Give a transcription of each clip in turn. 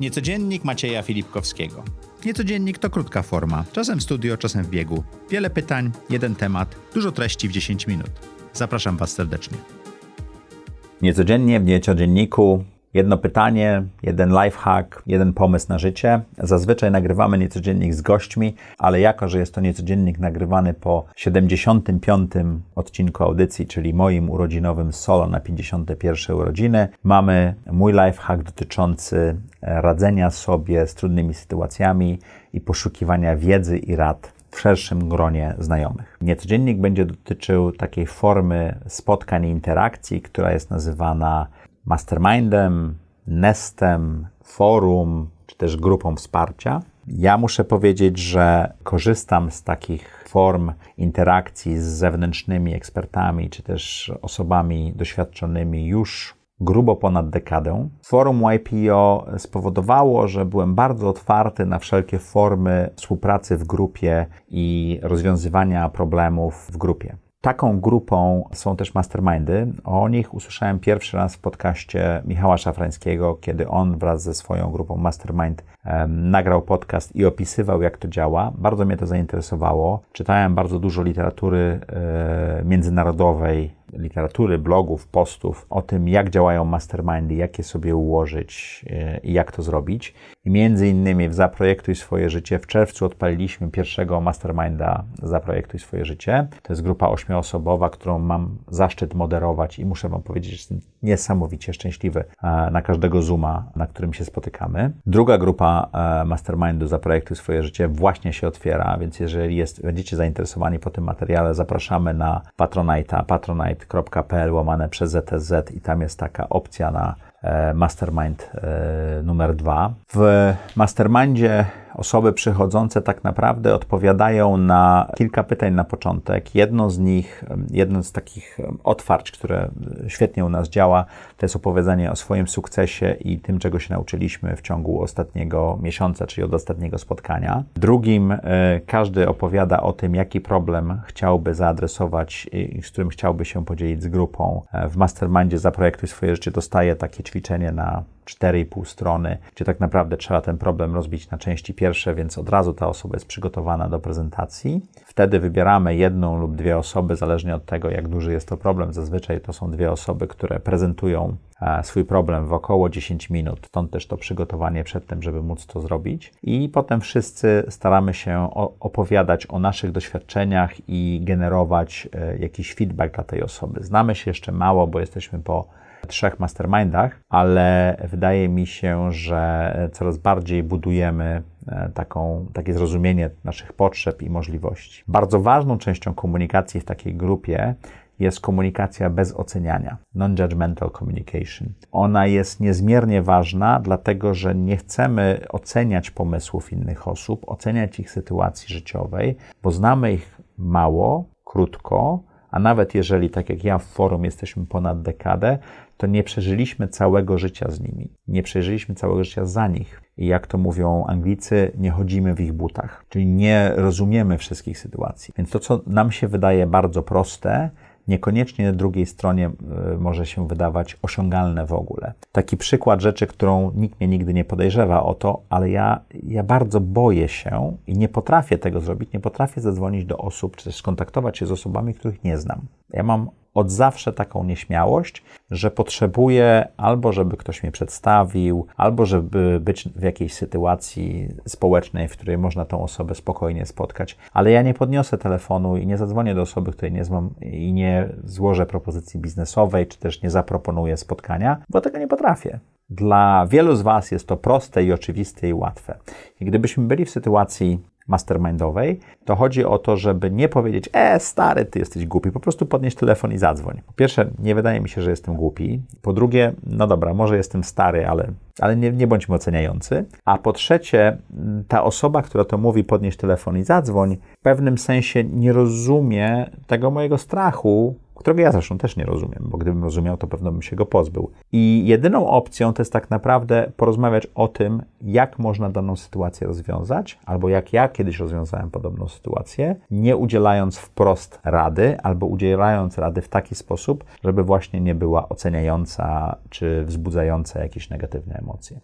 Niecodziennik Macieja Filipkowskiego. Niecodziennik to krótka forma, czasem w studio, czasem w biegu. Wiele pytań, jeden temat, dużo treści w 10 minut. Zapraszam Was serdecznie. Niecodziennie w Niecodzienniku jedno pytanie, jeden lifehack, jeden pomysł na życie. Zazwyczaj nagrywamy Niecodziennik z gośćmi, ale jako, że jest to Niecodziennik nagrywany po 75. odcinku audycji, czyli moim urodzinowym solo na 51. urodziny, mamy mój lifehack dotyczący radzenia sobie z trudnymi sytuacjami i poszukiwania wiedzy i rad w szerszym gronie znajomych. Niecodziennik będzie dotyczył takiej formy spotkań i interakcji, która jest nazywana mastermindem, nestem, forum, czy też grupą wsparcia. Ja muszę powiedzieć, że korzystam z takich form interakcji z zewnętrznymi ekspertami, czy też osobami doświadczonymi już grubo ponad dekadę. Forum YPO spowodowało, że byłem bardzo otwarty na wszelkie formy współpracy w grupie i rozwiązywania problemów w grupie. Taką grupą są też mastermindy. O nich usłyszałem pierwszy raz w podcaście Michała Szafrańskiego, kiedy on wraz ze swoją grupą Mastermind nagrał podcast i opisywał, jak to działa. Bardzo mnie to zainteresowało. Czytałem bardzo dużo literatury e, międzynarodowej literatury, blogów, postów o tym, jak działają mastermindy, jak je sobie ułożyć e, i jak to zrobić. I między innymi w Zaprojektuj Swoje Życie w czerwcu odpaliliśmy pierwszego masterminda Zaprojektuj Swoje Życie. To jest grupa ośmioosobowa, którą mam zaszczyt moderować i muszę Wam powiedzieć, że jestem niesamowicie szczęśliwy e, na każdego Zooma, na którym się spotykamy. Druga grupa e, mastermindu Zaprojektuj Swoje Życie właśnie się otwiera, więc jeżeli jest, będziecie zainteresowani po tym materiale, zapraszamy na Patronite'a, patronite mastermind.pl łamane przez ZTZ i tam jest taka opcja na e, mastermind e, numer dwa. W mastermindzie osoby przychodzące tak naprawdę odpowiadają na kilka pytań na początek. Jedno z nich, jedno z takich otwarć, które świetnie u nas działa, to jest opowiadanie o swoim sukcesie i tym, czego się nauczyliśmy w ciągu ostatniego miesiąca, czyli od ostatniego spotkania. Drugim, e, każdy opowiada o tym, jaki problem chciałby zaadresować i z którym chciałby się podzielić z grupą. E, w mastermindzie Zaprojektuj swoje życie dostaje takie ćwiczenie na 4,5 strony, gdzie tak naprawdę trzeba ten problem rozbić na części pierwsze, więc od razu ta osoba jest przygotowana do prezentacji. Wtedy wybieramy jedną lub dwie osoby, zależnie od tego, jak duży jest to problem. Zazwyczaj to są dwie osoby, które prezentują swój problem w około 10 minut, stąd też to przygotowanie przed tym, żeby móc to zrobić. I potem wszyscy staramy się opowiadać o naszych doświadczeniach i generować e, jakiś feedback dla tej osoby. Znamy się jeszcze mało, bo jesteśmy po trzech mastermindach, ale wydaje mi się, że coraz bardziej budujemy e, taką, takie zrozumienie naszych potrzeb i możliwości. Bardzo ważną częścią komunikacji w takiej grupie jest komunikacja bez oceniania, non-judgmental communication. Ona jest niezmiernie ważna, dlatego że nie chcemy oceniać pomysłów innych osób, oceniać ich sytuacji życiowej, bo znamy ich mało, krótko, a nawet jeżeli, tak jak ja w forum, jesteśmy ponad dekadę, to nie przeżyliśmy całego życia z nimi. Nie przeżyliśmy całego życia za nich. I jak to mówią Anglicy, nie chodzimy w ich butach, czyli nie rozumiemy wszystkich sytuacji. Więc to, co nam się wydaje bardzo proste, niekoniecznie drugiej stronie e, może się wydawać osiągalne w ogóle. Taki przykład rzeczy, którą nikt mnie nigdy nie podejrzewa o to, ale ja, ja bardzo boję się i nie potrafię tego zrobić, nie potrafię zadzwonić do osób, czy też skontaktować się z osobami, których nie znam. Ja mam od zawsze taką nieśmiałość, że potrzebuję albo, żeby ktoś mnie przedstawił, albo żeby być w jakiejś sytuacji społecznej, w której można tą osobę spokojnie spotkać. Ale ja nie podniosę telefonu i nie zadzwonię do osoby, której nie znam i nie złożę propozycji biznesowej, czy też nie zaproponuję spotkania, bo tego nie potrafię. Dla wielu z Was jest to proste i oczywiste i łatwe. I gdybyśmy byli w sytuacji mastermindowej, to chodzi o to, żeby nie powiedzieć, e, stary, ty jesteś głupi, po prostu podnieść telefon i zadzwoń. Po pierwsze, nie wydaje mi się, że jestem głupi. Po drugie, no dobra, może jestem stary, ale, ale nie, nie bądźmy oceniający. A po trzecie, ta osoba, która to mówi, podnieść telefon i zadzwoń, w pewnym sensie nie rozumie tego mojego strachu, którego ja zresztą też nie rozumiem, bo gdybym rozumiał, to pewno bym się go pozbył. I jedyną opcją to jest tak naprawdę porozmawiać o tym, jak można daną sytuację rozwiązać, albo jak ja kiedyś rozwiązałem podobną sytuację, nie udzielając wprost rady, albo udzielając rady w taki sposób, żeby właśnie nie była oceniająca czy wzbudzająca jakieś negatywne emocje.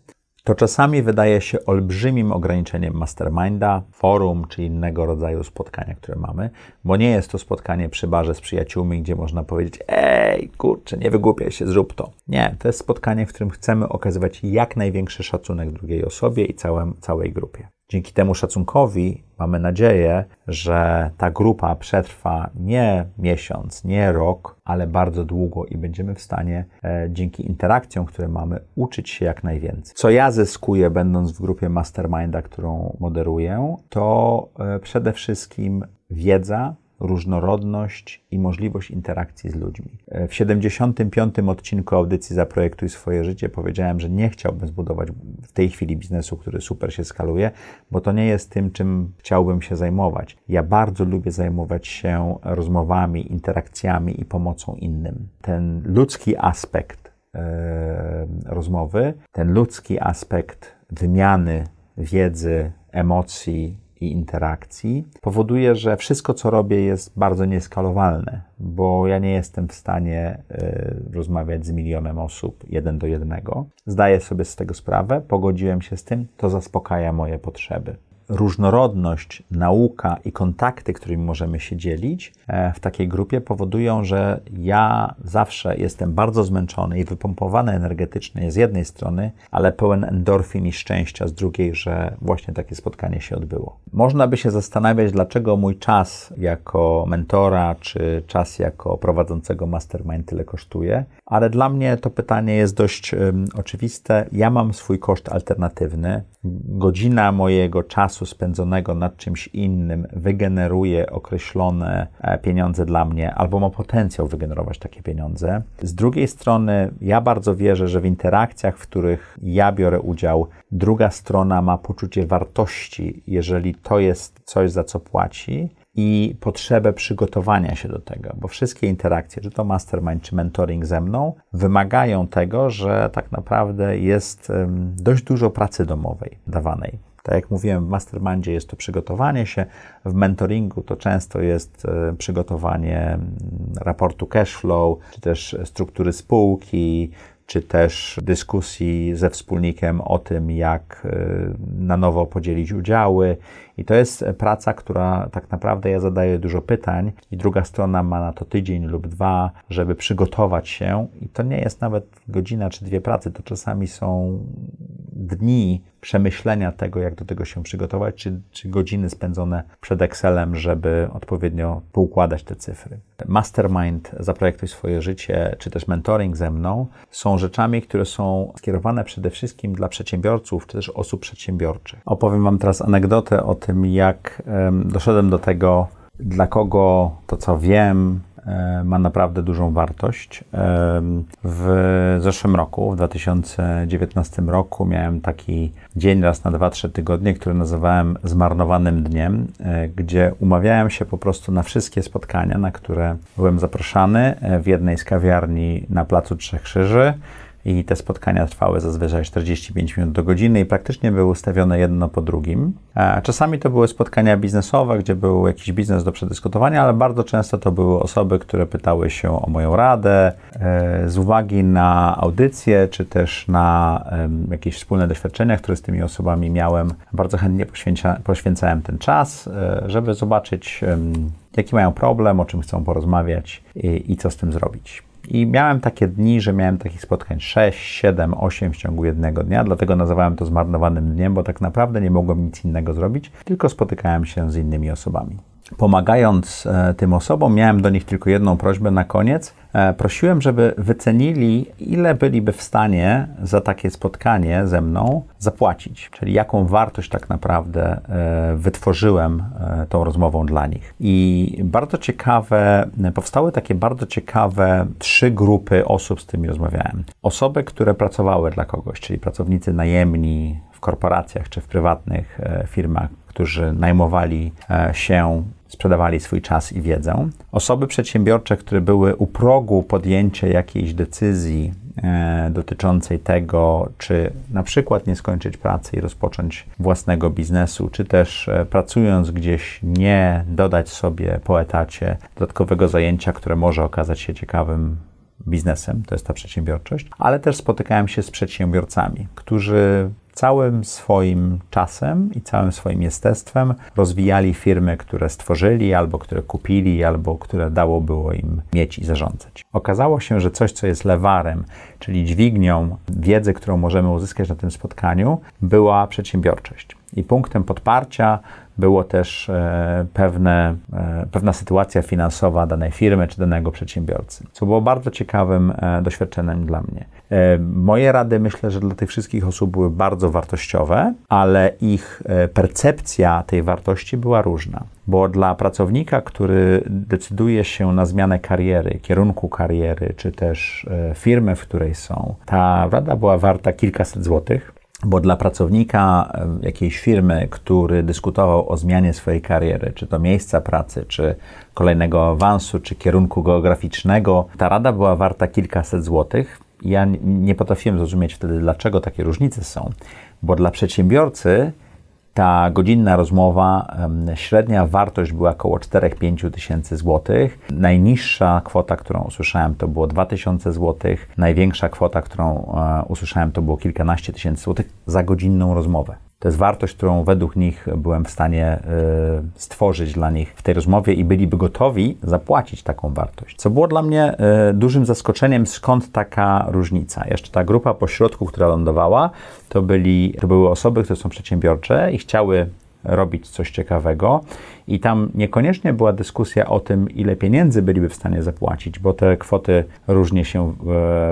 To czasami wydaje się olbrzymim ograniczeniem masterminda, forum czy innego rodzaju spotkania, które mamy, bo nie jest to spotkanie przy barze z przyjaciółmi, gdzie można powiedzieć: Ej, kurczę, nie wygłupiaj się, zrób to. Nie, to jest spotkanie, w którym chcemy okazywać jak największy szacunek drugiej osobie i całym, całej grupie. Dzięki temu szacunkowi mamy nadzieję, że ta grupa przetrwa nie miesiąc, nie rok, ale bardzo długo i będziemy w stanie e, dzięki interakcjom, które mamy, uczyć się jak najwięcej. Co ja zyskuję, będąc w grupie Masterminda, którą moderuję, to e, przede wszystkim wiedza, różnorodność i możliwość interakcji z ludźmi. E, w 75. odcinku audycji Zaprojektuj swoje życie powiedziałem, że nie chciałbym zbudować w tej chwili biznesu, który super się skaluje, bo to nie jest tym, czym chciałbym się zajmować. Ja bardzo lubię zajmować się rozmowami, interakcjami i pomocą innym. Ten ludzki aspekt e, rozmowy, ten ludzki aspekt wymiany wiedzy, emocji, i interakcji powoduje, że wszystko, co robię, jest bardzo nieskalowalne, bo ja nie jestem w stanie y, rozmawiać z milionem osób jeden do jednego. Zdaję sobie z tego sprawę, pogodziłem się z tym, to zaspokaja moje potrzeby różnorodność, nauka i kontakty, którymi możemy się dzielić e, w takiej grupie, powodują, że ja zawsze jestem bardzo zmęczony i wypompowany energetycznie z jednej strony, ale pełen endorfin i szczęścia z drugiej, że właśnie takie spotkanie się odbyło. Można by się zastanawiać, dlaczego mój czas jako mentora, czy czas jako prowadzącego mastermind tyle kosztuje, ale dla mnie to pytanie jest dość um, oczywiste. Ja mam swój koszt alternatywny. Godzina mojego czasu spędzonego nad czymś innym wygeneruje określone e, pieniądze dla mnie, albo ma potencjał wygenerować takie pieniądze. Z drugiej strony, ja bardzo wierzę, że w interakcjach, w których ja biorę udział, druga strona ma poczucie wartości, jeżeli to jest coś, za co płaci, i potrzebę przygotowania się do tego, bo wszystkie interakcje, czy to mastermind, czy mentoring ze mną, wymagają tego, że tak naprawdę jest dość dużo pracy domowej dawanej. Tak jak mówiłem, w mastermindzie jest to przygotowanie się, w mentoringu to często jest e, przygotowanie raportu cash flow, czy też struktury spółki, czy też dyskusji ze wspólnikiem o tym, jak e, na nowo podzielić udziały. I to jest praca, która tak naprawdę ja zadaję dużo pytań, i druga strona ma na to tydzień lub dwa, żeby przygotować się. I to nie jest nawet godzina czy dwie pracy, to czasami są dni przemyślenia tego, jak do tego się przygotować, czy, czy godziny spędzone przed Excelem, żeby odpowiednio poukładać te cyfry. Mastermind, zaprojektuj swoje życie, czy też mentoring ze mną są rzeczami, które są skierowane przede wszystkim dla przedsiębiorców, czy też osób przedsiębiorczych. Opowiem Wam teraz anegdotę o tym, jak doszedłem do tego, dla kogo to, co wiem, E, ma naprawdę dużą wartość. E, w zeszłym roku, w 2019 roku, miałem taki dzień raz na 2-3 tygodnie, który nazywałem zmarnowanym dniem, e, gdzie umawiałem się po prostu na wszystkie spotkania, na które byłem zaproszony w jednej z kawiarni na Placu Trzech Krzyży i te spotkania trwały zazwyczaj 45 minut do godziny i praktycznie były ustawione jedno po drugim. Czasami to były spotkania biznesowe, gdzie był jakiś biznes do przedyskutowania, ale bardzo często to były osoby, które pytały się o moją radę e, z uwagi na audycję, czy też na jakieś wspólne doświadczenia, które z tymi osobami miałem. Bardzo chętnie poświęca, poświęcałem ten czas, e, żeby zobaczyć, jaki mają problem, o czym chcą porozmawiać i co z tym zrobić. I miałem takie dni, że miałem takich spotkań 6, 7, 8 w ciągu jednego dnia, dlatego nazywałem to zmarnowanym dniem, bo tak naprawdę nie mogłem nic innego zrobić, tylko spotykałem się z innymi osobami. Pomagając e, tym osobom, miałem do nich tylko jedną prośbę na koniec. E, prosiłem, żeby wycenili, ile byliby w stanie za takie spotkanie ze mną zapłacić, czyli jaką wartość tak naprawdę e, wytworzyłem tą rozmową dla nich. I bardzo ciekawe, powstały takie bardzo ciekawe trzy grupy osób, z którymi rozmawiałem. Osoby, które pracowały dla kogoś, czyli pracownicy najemni w korporacjach czy w prywatnych firmach, którzy najmowali się sprzedawali swój czas i wiedzę. Osoby przedsiębiorcze, które były u progu podjęcia jakiejś decyzji e, dotyczącej tego, czy na przykład nie skończyć pracy i rozpocząć własnego biznesu, czy też e, pracując gdzieś nie dodać sobie po etacie dodatkowego zajęcia, które może okazać się ciekawym biznesem, to jest ta przedsiębiorczość, ale też spotykałem się z przedsiębiorcami, którzy całym swoim czasem i całym swoim jestestwem rozwijali firmy, które stworzyli, albo które kupili, albo które dało było im mieć i zarządzać. Okazało się, że coś, co jest lewarem, czyli dźwignią wiedzy, którą możemy uzyskać na tym spotkaniu, była przedsiębiorczość. I punktem podparcia było też e, pewne, e, pewna sytuacja finansowa danej firmy czy danego przedsiębiorcy, co było bardzo ciekawym e, doświadczeniem dla mnie. Moje rady myślę, że dla tych wszystkich osób były bardzo wartościowe, ale ich percepcja tej wartości była różna. Bo dla pracownika, który decyduje się na zmianę kariery, kierunku kariery, czy też firmy, w której są, ta rada była warta kilkaset złotych, bo dla pracownika jakiejś firmy, który dyskutował o zmianie swojej kariery, czy to miejsca pracy, czy kolejnego awansu, czy kierunku geograficznego, ta rada była warta kilkaset złotych. Ja nie potrafiłem zrozumieć wtedy, dlaczego takie różnice są, bo dla przedsiębiorcy ta godzinna rozmowa, średnia wartość była około 4-5 tysięcy złotych. Najniższa kwota, którą usłyszałem, to było 2000 złotych. Największa kwota, którą e, usłyszałem, to było kilkanaście tysięcy złotych za godzinną rozmowę. To jest wartość, którą według nich byłem w stanie y, stworzyć dla nich w tej rozmowie i byliby gotowi zapłacić taką wartość. Co było dla mnie y, dużym zaskoczeniem, skąd taka różnica. Jeszcze ta grupa pośrodku, która lądowała, to, byli, to były osoby, które są przedsiębiorcze i chciały robić coś ciekawego. I tam niekoniecznie była dyskusja o tym, ile pieniędzy byliby w stanie zapłacić, bo te kwoty różnie się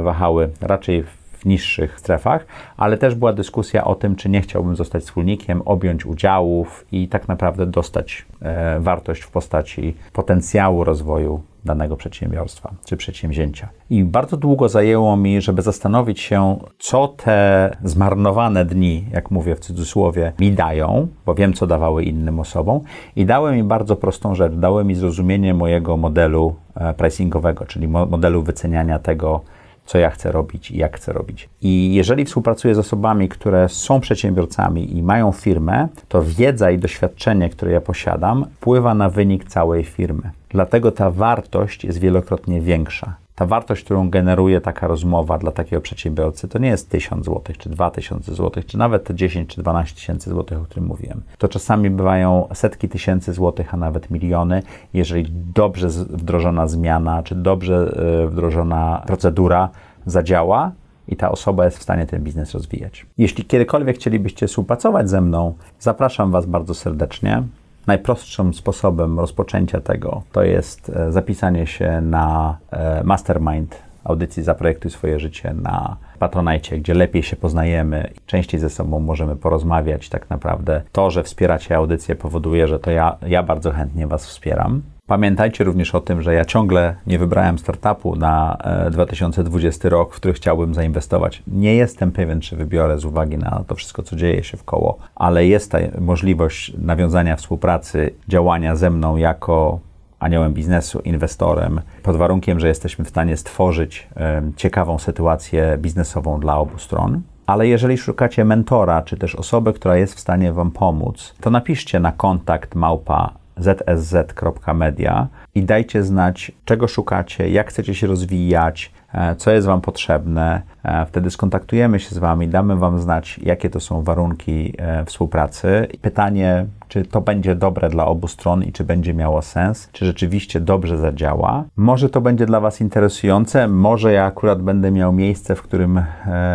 wahały. Raczej niższych strefach, ale też była dyskusja o tym, czy nie chciałbym zostać wspólnikiem, objąć udziałów i tak naprawdę dostać e, wartość w postaci potencjału rozwoju danego przedsiębiorstwa czy przedsięwzięcia. I bardzo długo zajęło mi, żeby zastanowić się, co te zmarnowane dni, jak mówię w cudzysłowie, mi dają, bo wiem, co dawały innym osobom, i dały mi bardzo prostą rzecz. Dały mi zrozumienie mojego modelu e, pricingowego, czyli modelu wyceniania tego, co ja chcę robić i jak chcę robić. I jeżeli współpracuję z osobami, które są przedsiębiorcami i mają firmę, to wiedza i doświadczenie, które ja posiadam, wpływa na wynik całej firmy. Dlatego ta wartość jest wielokrotnie większa ta wartość, którą generuje taka rozmowa dla takiego przedsiębiorcy, to nie jest 1000 zł, czy 2000 zł, czy nawet te 10 czy 12 tysięcy złotych, o którym mówiłem. To czasami bywają setki tysięcy złotych, a nawet miliony, jeżeli dobrze wdrożona zmiana, czy dobrze e, wdrożona procedura zadziała, i ta osoba jest w stanie ten biznes rozwijać. Jeśli kiedykolwiek chcielibyście współpracować ze mną, zapraszam Was bardzo serdecznie. Najprostszym sposobem rozpoczęcia tego to jest e, zapisanie się na e, mastermind audycji Zaprojektuj swoje życie na Patronite, gdzie lepiej się poznajemy, częściej ze sobą możemy porozmawiać. Tak naprawdę to, że wspieracie audycję powoduje, że to ja, ja bardzo chętnie Was wspieram. Pamiętajcie również o tym, że ja ciągle nie wybrałem startupu na 2020 e, rok, w który chciałbym zainwestować. Nie jestem pewien, czy wybiorę z uwagi na to wszystko, co dzieje się w koło, ale jest ta możliwość nawiązania współpracy, działania ze mną jako aniołem biznesu, inwestorem, pod warunkiem, że jesteśmy w stanie stworzyć ciekawą sytuację biznesową dla obu stron. Ale jeżeli szukacie mentora, czy też osoby, która jest w stanie Wam pomóc, to napiszcie na kontakt małpa zsz.media i dajcie znać, czego szukacie, jak chcecie się rozwijać, e, co jest Wam potrzebne. E, wtedy skontaktujemy się z Wami, damy Wam znać, jakie to są warunki e, współpracy. Pytanie, czy to będzie dobre dla obu stron i czy będzie miało sens, czy rzeczywiście dobrze zadziała. Może to będzie dla Was interesujące, może ja akurat będę miał miejsce, w którym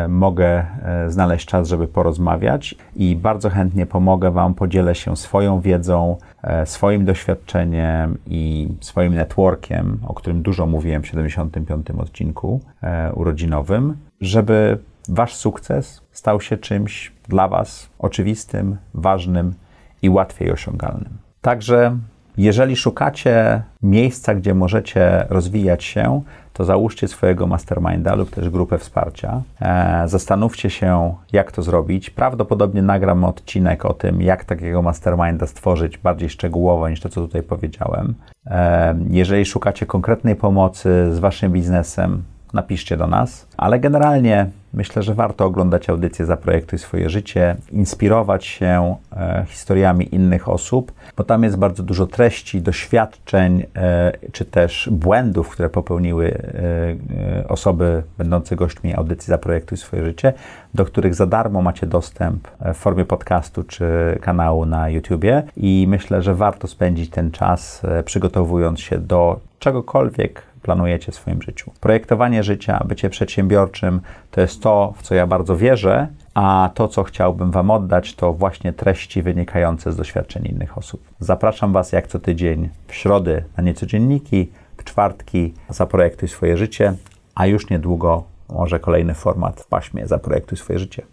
mogę znaleźć czas, żeby porozmawiać i bardzo chętnie pomogę Wam, podzielę się swoją wiedzą, swoim doświadczeniem i swoim networkiem, o którym dużo mówiłem w 75. odcinku e, urodzinowym, żeby Wasz sukces stał się czymś dla Was oczywistym, ważnym i łatwiej osiągalnym. Także jeżeli szukacie miejsca, gdzie możecie rozwijać się, to załóżcie swojego masterminda lub też grupę wsparcia. E, zastanówcie się, jak to zrobić. Prawdopodobnie nagram odcinek o tym, jak takiego masterminda stworzyć bardziej szczegółowo niż to, co tutaj powiedziałem. E, jeżeli szukacie konkretnej pomocy z waszym biznesem, napiszcie do nas. Ale generalnie myślę, że warto oglądać audycję Zaprojektuj swoje życie, inspirować się e, historiami innych osób, bo tam jest bardzo dużo treści, doświadczeń, e, czy też błędów, które popełniły e, e osoby będące gośćmi audycji Zaprojektuj swoje życie, do których za darmo macie dostęp w formie podcastu czy kanału na YouTubie. I myślę, że warto spędzić ten czas e, przygotowując się do czegokolwiek planujecie w swoim życiu. Projektowanie życia, bycie przedsiębiorczym to jest to, w co ja bardzo wierzę, a to, co chciałbym Wam oddać, to właśnie treści wynikające z doświadczeń innych osób. Zapraszam Was jak co tydzień w środy na niecodzienniki, w czwartki zaprojektuj swoje życie, a już niedługo może kolejny format w paśmie Zaprojektuj swoje życie.